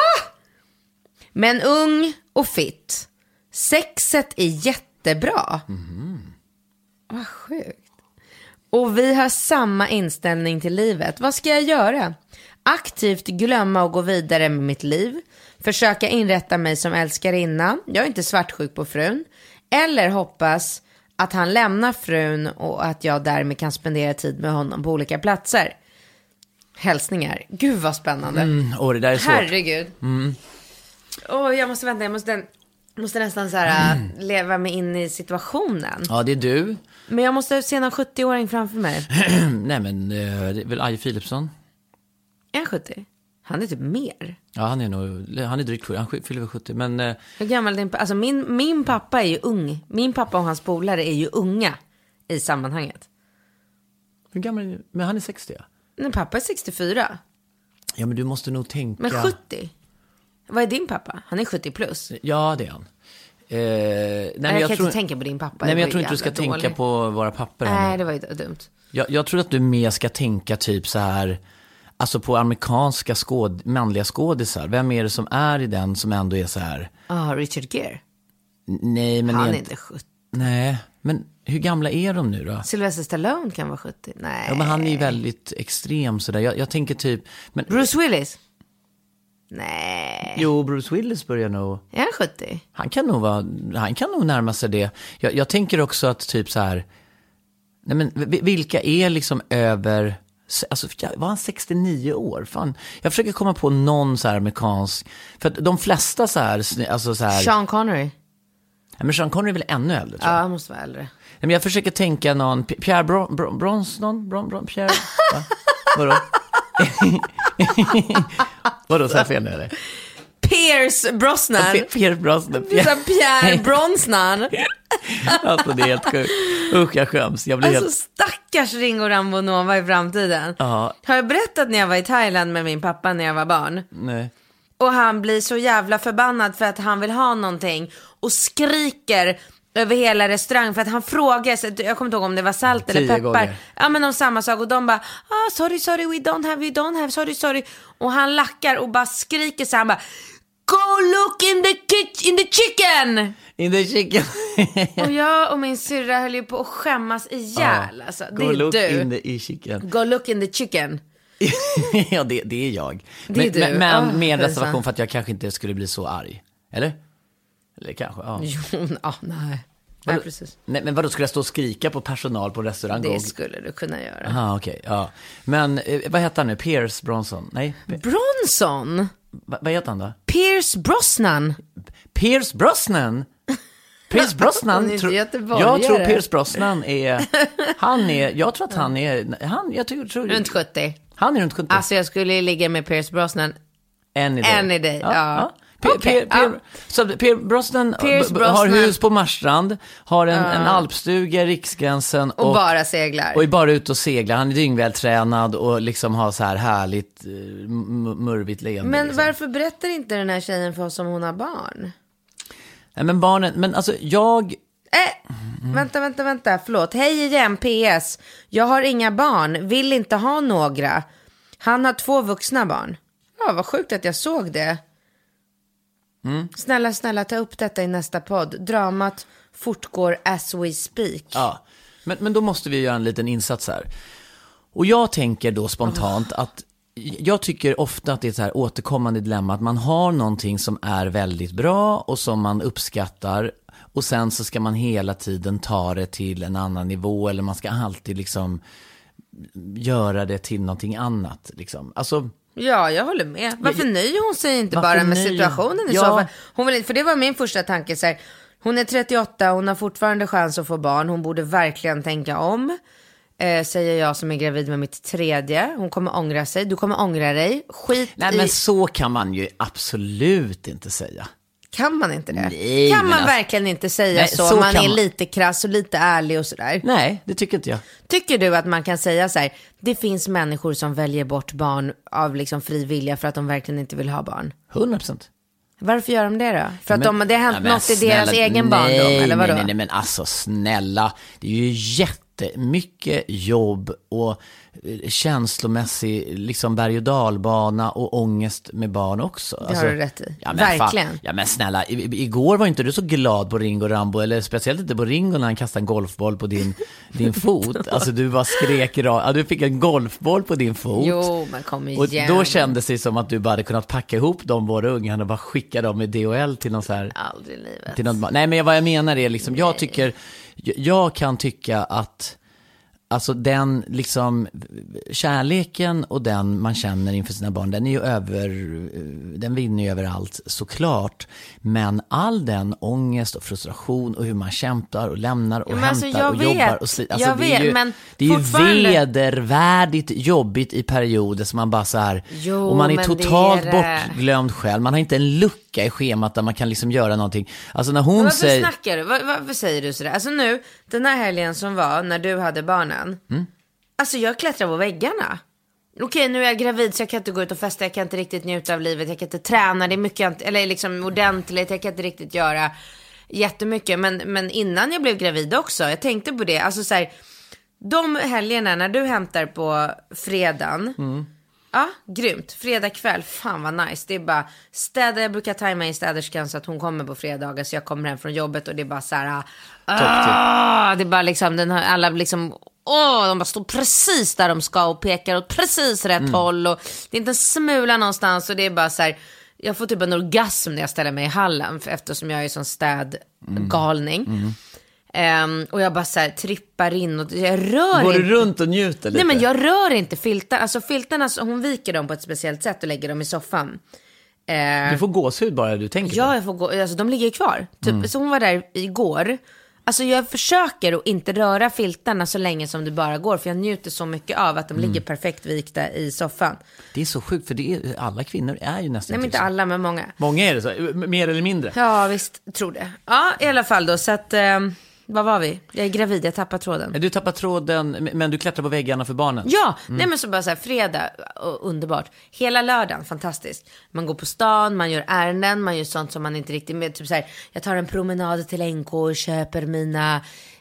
Men ung och fit. Sexet är jättebra. Vad sjukt. Och vi har samma inställning till livet. Vad ska jag göra? Aktivt glömma och gå vidare med mitt liv. Försöka inrätta mig som älskarinna. Jag är inte svartsjuk på frun. Eller hoppas att han lämnar frun och att jag därmed kan spendera tid med honom på olika platser. Hälsningar. Gud vad spännande. Mm, åh, det där är svårt. Herregud. Åh, jag måste vänta, jag måste, måste nästan så här, äh, leva mig in i situationen. Ja, det är du. Men jag måste se någon 70-åring framför mig. Nej, men eh, det är väl Aje Philipsson? Är han 70? Han är typ mer. Ja, han är nog, han är drygt 70, han fyller väl 70. Men eh, Hur gammal är din pappa? Alltså min, min pappa är ju ung. Min pappa och hans polare är ju unga i sammanhanget. hur gammal är du? Men han är 60 ja. Min pappa är 64. Ja, men du måste nog tänka... Men 70? Vad är din pappa? Han är 70 plus. Ja, det är han. Eh, nej, men jag, jag, kan tror, inte tänka på din pappa. nej, men jag tror inte du ska jävla tänka dålig. på våra papper. här Nej, det var ju dumt. Jag, jag tror att du mer ska tänka typ så här, alltså på amerikanska skåd, manliga skådisar. Vem är det som är i den som ändå är så här, Ah, Richard Gere. nej men Han är inte 70. Nej, men hur gamla är de nu då? Sylvester Stallone kan vara 70. Nej. Ja, men han är ju väldigt extrem sådär. Jag, jag tänker typ, men, Bruce Willis? Nej. jo, Bruce Willis börjar nog, Är han 70? han kan nog vara, han kan nog närma sig det. Jag, jag tänker också att typ så här, nej men vi- vilka är liksom över, alltså ja, var han 69 år? Fan, jag försöker komma på någon så här amerikansk, för att de flesta så här, alltså så här, Sean Connery? Ja, men Sean Connery är väl ännu äldre tror Ja, jag. han måste vara äldre. Men jag försöker tänka någon, Pierre Bron, Bron, Bronsnon? Bron, Bron, Pierre? Va? Vadå? Vadå, sa jag fel nu eller? Pierce Brosnan. P- Pierre Brosnan. Sa Pierre Brosnan. Alltså det är helt sjukt. Usch, jag skäms. Jag blir Alltså helt... stackars Ringo Rambonova i framtiden. Ja, Har jag berättat när jag var i Thailand med min pappa när jag var barn? nej. Och han blir så jävla förbannad för att han vill ha någonting och skriker över hela restaurangen för att han frågade, så jag kommer inte ihåg om det var salt eller peppar. gånger. Ja men om samma sak och de bara, ah, sorry, sorry, we don't have, we don't have, sorry, sorry. Och han lackar och bara skriker så han bara, go look in the, kit- in the chicken! In the chicken. Och jag och min syrra höll ju på att skämmas ihjäl. Alltså, det Go är look du. in the chicken. Go look in the chicken. ja, det, det är jag. Det är men du. men, men Åh, med det reservation för att jag kanske inte skulle bli så arg. Eller? Eller kanske, ja. Jo, ja, nej. Nej, precis. Nej, men vadå, skulle jag stå och skrika på personal på restaurang? Det skulle du kunna göra. Aha, okej, ja. Men eh, vad heter han nu? Pierce Bronson? Nej, Bronson? va, vad heter han då? Pierce Brosnan? Pierce Brosnan? Pierce Brosnan? Tro- jag tror Pierce Brosnan är, han är, jag tror att han är, han, jag tror, tror Runt 70. han är runt 70. Alltså jag skulle ligga med Pierce Brosnan. Any day. Any day, ja. P- Okej, P- ja. Så Pierce Brosnan, Pierce b- b- har Brosnan. hus på Marstrand, har en, en alpstuga i Riksgränsen Och, bara seglar. och är bara ute och seglar. Han är dyngvältränad och liksom har så här härligt eh, murvigt leende. Men liksom. varför berättar inte den här tjejen för oss om hon har barn? Nej, men barnen, men alltså jag, Äh, vänta, vänta, vänta, förlåt. Hej igen, PS. Jag har inga barn, vill inte ha några. Han har två vuxna barn. Ja, vad sjukt att jag såg det. Mm. Snälla, snälla, ta upp detta i nästa podd. Dramat fortgår as we speak. ja. Men, men då måste vi göra en liten insats här. Och jag tänker då spontant att jag tycker ofta att det är ett så här återkommande dilemma att man har någonting som är väldigt bra och som man uppskattar och sen så ska man hela tiden ta det till en annan nivå eller man ska alltid liksom göra det till någonting annat. Liksom. Alltså, Ja, jag håller med. Varför nöjer hon sig inte bara med nöjer- situationen i Ja. så fall? Hon vill, inte- för det var min första tanke. Så här, hon är 38, hon har fortfarande chans att få barn. Hon borde verkligen tänka om. Eh, säger jag som är gravid med mitt tredje. Hon kommer ångra sig. Du kommer ångra dig. Skit nej i... men så kan man ju absolut inte säga. Kan man inte det? Nej, kan man alltså- verkligen inte säga Nej, så? så man är man. lite krass och lite ärlig och sådär. Nej, det tycker inte jag. Tycker du att man kan säga så här, det finns människor som väljer bort barn av liksom fri vilja för att de verkligen inte vill ha barn? 100 procent. Varför gör de det då? För att Men- de, det har hänt Nej, något i deras snälla, egen barndom, nej, eller vadå? Nej, nej, men alltså snälla. Det är ju jättemycket jobb och känslomässig liksom berg och dalbana och ångest med barn också. Det Alltså, har du rätt i. Ja, men Verkligen. Fan, ja men snälla, i, i- igår var inte du så glad på Ringo Rambo, eller speciellt inte på Ringo när han kastade en golfboll på din, din fot. Alltså du bara skrek ja, du fick en golfboll på din fot. Jo, men kom igen. Och då kändes det som att du bara hade kunnat packa ihop de båda ungarna och bara skicka dem med DHL till någon så här... Aldrig i livet. Till något, nej, men vad jag menar är liksom, jag tycker, jag kan tycka att, alltså den liksom, kärleken och den man känner inför sina barn, den är ju över, den vinner ju över allt såklart. Men all den ångest och frustration och hur man kämpar och lämnar och men alltså, hämtar jag och vet, jobbar och sliter. Alltså, jag det är ju, det är ju vedervärdigt jobbigt i perioder som man bara så här, Jo, och man är totalt är bortglömd själv. Man har inte en lucka i schemat där man kan liksom göra någonting. Alltså när hon Varför säger... snackar du? Var, varför säger du sådär? Alltså nu, den här helgen som var, när du hade barnen. Mm. Alltså jag klättrar på väggarna. Okej, nu är jag gravid så jag kan inte gå ut och festa, jag kan inte riktigt njuta av livet, jag kan inte träna, det är mycket, eller liksom ordentligt, jag kan inte riktigt göra jättemycket. Men, men innan jag blev gravid också, jag tänkte på det, alltså så här, de helgerna när du hämtar på fredagen, Ja, grymt. Fredag kväll, fan vad nice. Det är bara städa, jag brukar tajma in städerskan så att hon kommer på fredagar så jag kommer hem från jobbet och det är bara så här. Ah, det är bara liksom, den har, alla liksom, åh, de bara står precis där de ska och pekar åt precis rätt håll och det är inte en smula någonstans och det är bara så här. Jag får typ en orgasm när jag ställer mig i hallen eftersom jag är sån städgalning. Ehm, och jag bara så här trippar in och jag rör Går inte. du runt och njuter lite? Nej men jag rör inte filtarna, alltså filtarna, så- hon viker dem på ett speciellt sätt och lägger dem i soffan. Eh, Du får gåshud bara du tänker ja, på jag får gå, alltså de ligger ju kvar. Typ, Mm. Så hon var där igår. Alltså jag försöker att inte röra filtarna så länge som det bara går, för jag njuter så mycket av att de Mm. ligger perfekt vikta i soffan. Det är så sjukt, för det är, alla kvinnor är ju nästan Nej men inte så. alla, men många. Många är det så, mer eller mindre. Ja visst, tror det. Ja i alla fall då, så att eh, vad var vi? Jag är gravid, jag tappar tråden. Du tappar tråden, men du klättrar på väggarna för barnen. Ja, nej men så bara så här, fredag, och underbart. Hela lördagen, fantastiskt. Man går på stan, man gör ärenden, man gör sånt som man inte riktigt med. Typ så här, jag tar en promenad till NK och köper mina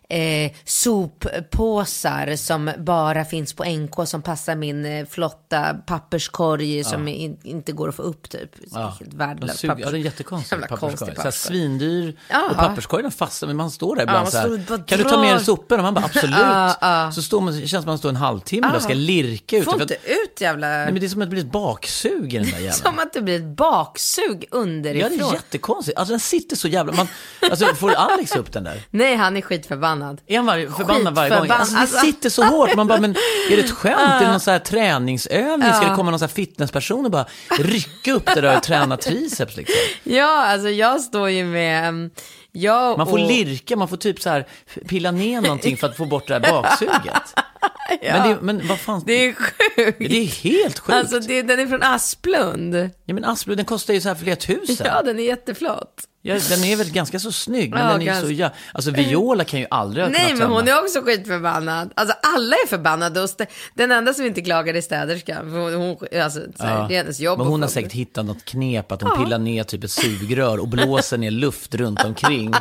eh, soppåsar som bara finns på NK som passar min eh, flotta papperskorg som in, inte går att få upp typ. Ja. Helt De värdelös suger, ja, det är jättekonstigt. Jävla papperskorg. Papperskorg. svindyr Ja. och papperskorgen fastnar, men man står där ibland man så här. Kan du ta med drar. dig sopor? Och man bara absolut. Ja, ja. Så står man, det känns som att man står en halvtimme där och ska lirka ut. Får inte att- ut jävla... Nej, men det är som att det blir ett baksug i den där jäveln. Som att det blir ett baksug Ja, underifrån. det är jättekonstigt. Alltså den sitter så jävla... Man, alltså, får Alex upp den där? Nej, han är skitförbannad. Är han varje, förbannad varje gång? Alltså, det sitter så hårt. Man bara, men är det ett skämt? Är det någon så här träningsövning? Ska det komma någon så här fitnessperson och bara rycka upp det där och träna triceps liksom? Ja, alltså jag står ju med... um, Jag Man får och... lirka, man får typ så här pilla ner någonting för att få bort det här baksuget. Men, det, men vad fan? Det är sjukt. det är helt sjukt. Alltså det, den är från Asplund. Ja men Asplund, den kostar ju så här flera tusen. Ja, den är jätteflott. Ja, den är väl ganska så snygg, men Ja, den är ganska- så ja. Alltså Viola kan ju aldrig ha Nej, men hon är också skitförbannad. Alltså alla är förbannade. Och den enda som inte klagar är städerskan. Hon, hon, alltså, så här, det är hennes jobb. Men hon har säkert hittat något knep att hon pillar ner typ ett sugrör och blåser ner luft runt omkring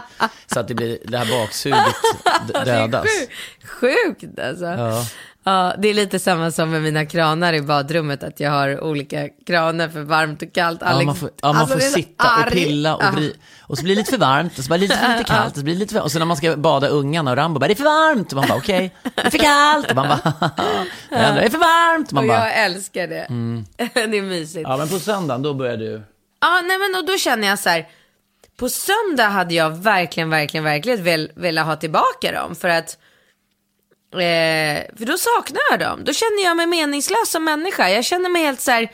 så att det blir det här baksuget dödas. Sjukt, sjukt alltså. Ja. Ja, det är lite samma som med mina kranar i badrummet, att jag har olika kranar för varmt och kallt. Ja, Alex- man får, ja, man alltså, får sitta och arg. pilla och, Ja. bli, och så blir det lite för varmt och så blir det lite, lite kallt och så blir det lite för, och så när man ska bada ungarna och Rambo bara det är för varmt och man bara okej, det är för kallt och man bara det är för varmt och man Och bara Mm. jag älskar det. det är mysigt. ja men på söndagen då börjar du Ja, nej men och då känner jag så här. På söndag hade jag verkligen, verkligen, verkligen väl, velat ha tillbaka dem. För att, eh, för då saknar jag dem. Då känner jag mig meningslös som människa. Jag känner mig helt så här,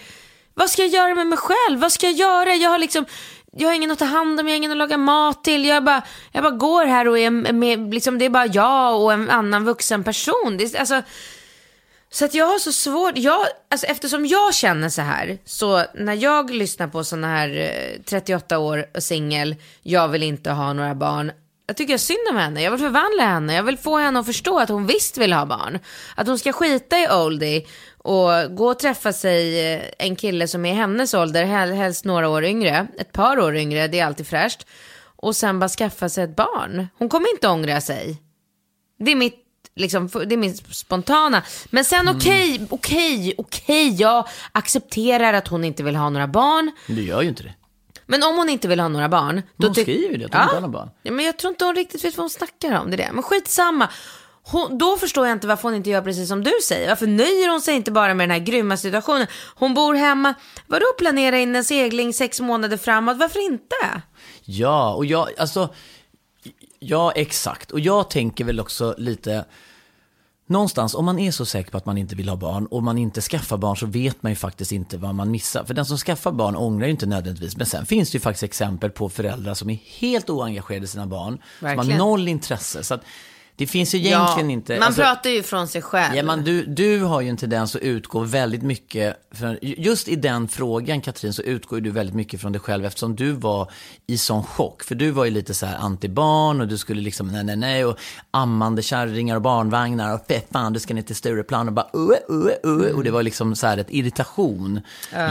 vad ska jag göra med mig själv? Vad ska jag göra? Jag har liksom, jag har ingen att ta hand om, jag har ingen att laga mat till. Jag bara, jag bara går här och är med, liksom, det är bara jag och en annan vuxen person. Det är, alltså, så att jag har så svårt, jag, alltså eftersom jag känner så här, så när jag lyssnar på sådana här eh, 38 år och singel, jag vill inte ha några barn. Jag tycker synd om henne, jag vill förvandla henne, jag vill få henne att förstå att hon visst vill ha barn. Att hon ska skita i oldie och gå och träffa sig eh, en kille som är hennes ålder, hel- helst några år yngre, ett par år yngre, det är alltid fräscht. Och sen bara skaffa sig ett barn. Hon kommer inte ångra sig. Det är mitt, liksom, det är min spontana. Men sen Mm. okej, okej, okej, jag accepterar att hon inte vill ha några barn. Du gör ju inte det. Men om hon inte vill ha några barn. Men hon skriver ju det, att hon inte har några barn. Ja, men jag tror inte hon riktigt vet vad hon snackar om. Det är det. Men skitsamma. Hon, då förstår jag inte varför hon inte gör precis som du säger. Varför nöjer hon sig inte bara med den här grymma situationen? Hon bor hemma. Vadå planera in en segling sex månader framåt? Varför inte? Ja, och jag, alltså, ja exakt. Och jag tänker väl också lite, någonstans, om man är så säker på att man inte vill ha barn och man inte skaffar barn så vet man ju faktiskt inte vad man missar. För den som skaffar barn ångrar ju inte nödvändigtvis. Men sen finns det ju faktiskt exempel på föräldrar som är helt oengagerade i sina barn. Som har Verkligen. noll intresse. Så att det finns ju egentligen inte... Man alltså- pratar ju från sig själv. Ja, men du, du har ju en tendens att utgå väldigt mycket, för, just i den frågan Katrin, så utgår du väldigt mycket från dig själv eftersom du var i sån chock. För du var ju lite så här antibarn och du skulle liksom nej, nej, nej och ammande kärringar och barnvagnar och fan, du ska ner till Stureplan och bara uh, uh, uh, och det var liksom så här ett irritation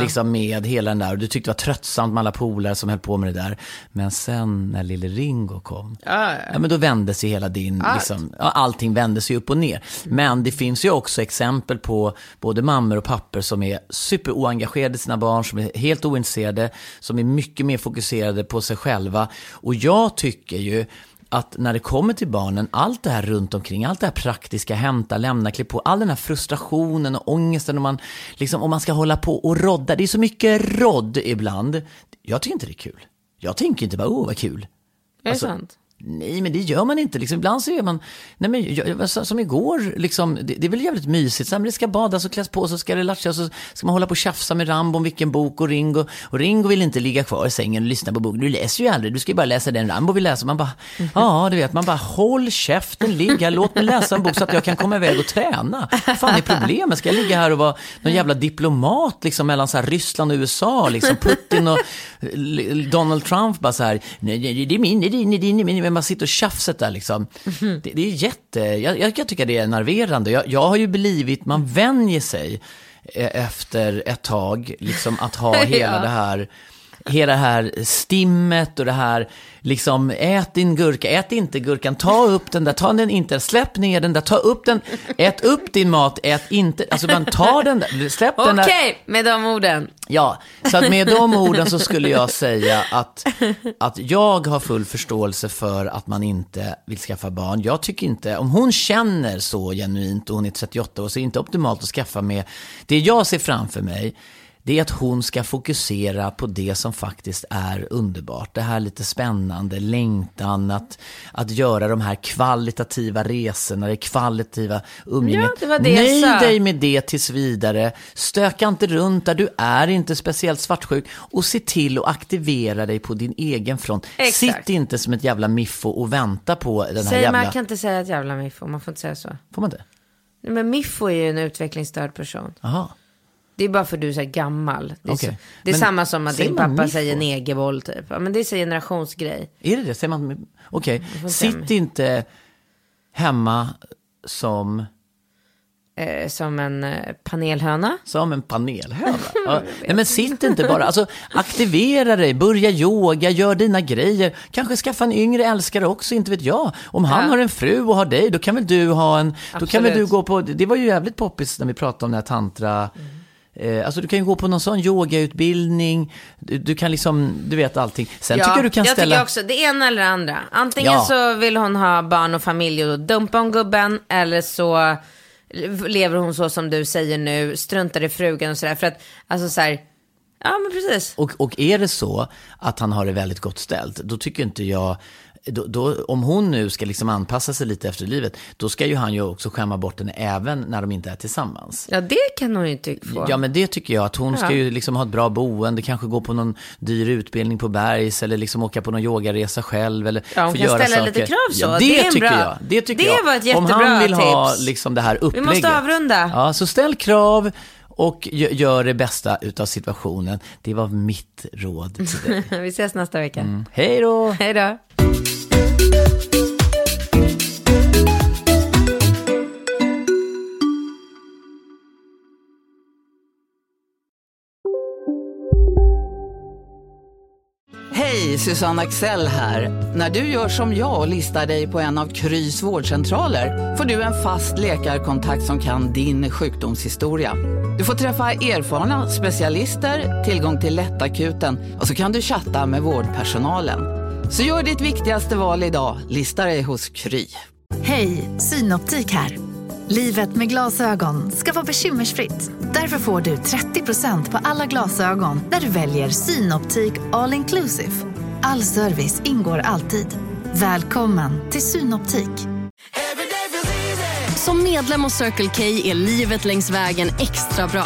liksom med hela den där och du tyckte det var tröttsamt med alla polare som höll på med det där. Men sen när lille Ringo kom, ja, men då vändes ju hela din, liksom, ja, allting vändes ju upp och ner. Men det finns ju också exempel på både mammor och papper som är superoengagerade i sina barn, som är helt ointresserade, som är mycket mer fokuserade på sig själva. Och jag tycker ju att när det kommer till barnen, allt det här runt omkring, allt det här praktiska, hämta, lämna, klä på, all den här frustrationen och ångesten om man, liksom, om man ska hålla på och rodda. Det är så mycket rodd ibland. Jag tycker inte det är kul. Jag tänker inte bara, åh vad kul. är alltså- det sant? Nej, men det gör man inte. Liksom, ibland så gör man, nej men jag- som igår, liksom, det, det är väl jävligt mysigt. Så här, men det ska badas och kläs på, så ska det latchas, så ska man hålla på och tjafsa med Rambo om vilken bok och Ringo. Och Ringo vill inte ligga kvar i sängen och lyssna på boken. Du läser ju aldrig, du ska ju bara läsa den Rambo vill läsa. Man bara, ja du vet, man bara håll käften, ligg här, låt mig läsa en bok så att jag kan komma iväg och träna. Vad fan är problemet? Ska jag ligga här och vara någon jävla diplomat liksom mellan så här Ryssland och USA, liksom Putin och eh, Donald Trump bara så här, nej, nej, det är min, det är din, det är din, bara sitter och tjafset där liksom. Det, det är jätte, jag, jag kan tycka det är nerverande. Jag, jag har ju blivit, man vänjer sig eh, efter ett tag, liksom att ha hela Ja. det här hela det här stimmet och det här, liksom, ät din gurka, ät inte gurkan, ta upp den där, ta den inte, släpp ner den där, ta upp den, ät upp din mat, ät inte, alltså man tar den där, släpp den där. Okej, med de orden. Ja, så att med de orden så skulle jag säga att, att jag har full förståelse för att man inte vill skaffa barn. Jag tycker inte, om hon känner så genuint och hon är 38 år så är det inte optimalt att skaffa med. Det jag ser framför mig, det är att hon ska fokusera på det som faktiskt är underbart. Det här lite spännande, längtan, att, att göra de här kvalitativa resorna, det kvalitativa umgänget. Ja, det var det jag Nöj dig med det tills vidare. Stöka inte runt där, du är inte speciellt svartsjuk. Och se till att aktivera dig på din egen front. Exakt. Sitt inte som ett jävla miffo och vänta på den här Säg, jävla... man kan inte säga ett jävla miffo, man får inte säga så. Får man inte? Men miffo är ju en utvecklingsstörd person. Jaha. Det är bara för att du är så här gammal. Det är, Okej. så, det är samma som att din pappa säger negerboll typ. Ja, men det är så generationsgrej. Är det det? Säger man... Okej. säga Sitt inte hemma som, Eh, som en eh, panelhöna. som en panelhöna. Ja. Nej, men sitt inte bara. Alltså, aktivera dig, börja yoga, gör dina grejer. Kanske skaffa en yngre älskare också, inte vet jag. Om han Ja. har en fru och har dig, då kan väl du ha en... Då kan väl du Absolut. gå på... Det var ju jävligt poppis när vi pratade om den här tantra... Eh, alltså du kan ju gå på någon sån yogautbildning, du, du kan liksom, du vet allting. Sen tycker jag du kan jag ställa... tycker också det ena eller det andra. Antingen Ja. så vill hon ha barn och familj och dumpa om gubben. Eller så lever hon så som du säger nu, struntar i frugan och sådär. För att, alltså så här, ja men precis. Och, och är det så att han har det väldigt gott ställt, då tycker inte jag, då, då, om hon nu ska liksom anpassa sig lite efter livet, då ska ju han ju också skämma bort henne även när de inte är tillsammans. Ja det kan hon ju inte få. Ja men det tycker jag, att hon ska Ja. ju liksom ha ett bra boende, kanske gå på någon dyr utbildning på Bergs eller liksom åka på någon yogaresa själv eller Ja, hon få kan göra ställa saker. lite krav så. Ja, det, Det är tycker bra- jag. Det tycker det jag. var ett Om jättebra han vill ha tips. liksom det här Vi upplägget. måste avrunda. Ja, så ställ krav och gö- gör det bästa utav situationen. Det var mitt råd till dig. Vi ses nästa vecka. Hej då! Hej då. Hej, Susanne Axel här. När du gör som jag och listar dig på en av Krys vårdcentraler får du en fast läkarkontakt som kan din sjukdomshistoria. Du får träffa erfarna specialister, tillgång till lättakuten och så kan du chatta med vårdpersonalen. Så gör ditt viktigaste val idag, lista dig hos Kry. Hej, Synoptik här. Livet med glasögon ska vara bekymmersfritt. Därför får du 30% på alla glasögon när du väljer Synoptik All Inclusive. All service ingår alltid. Välkommen till Synoptik. Som medlem hos Circle K är livet längs vägen extra bra.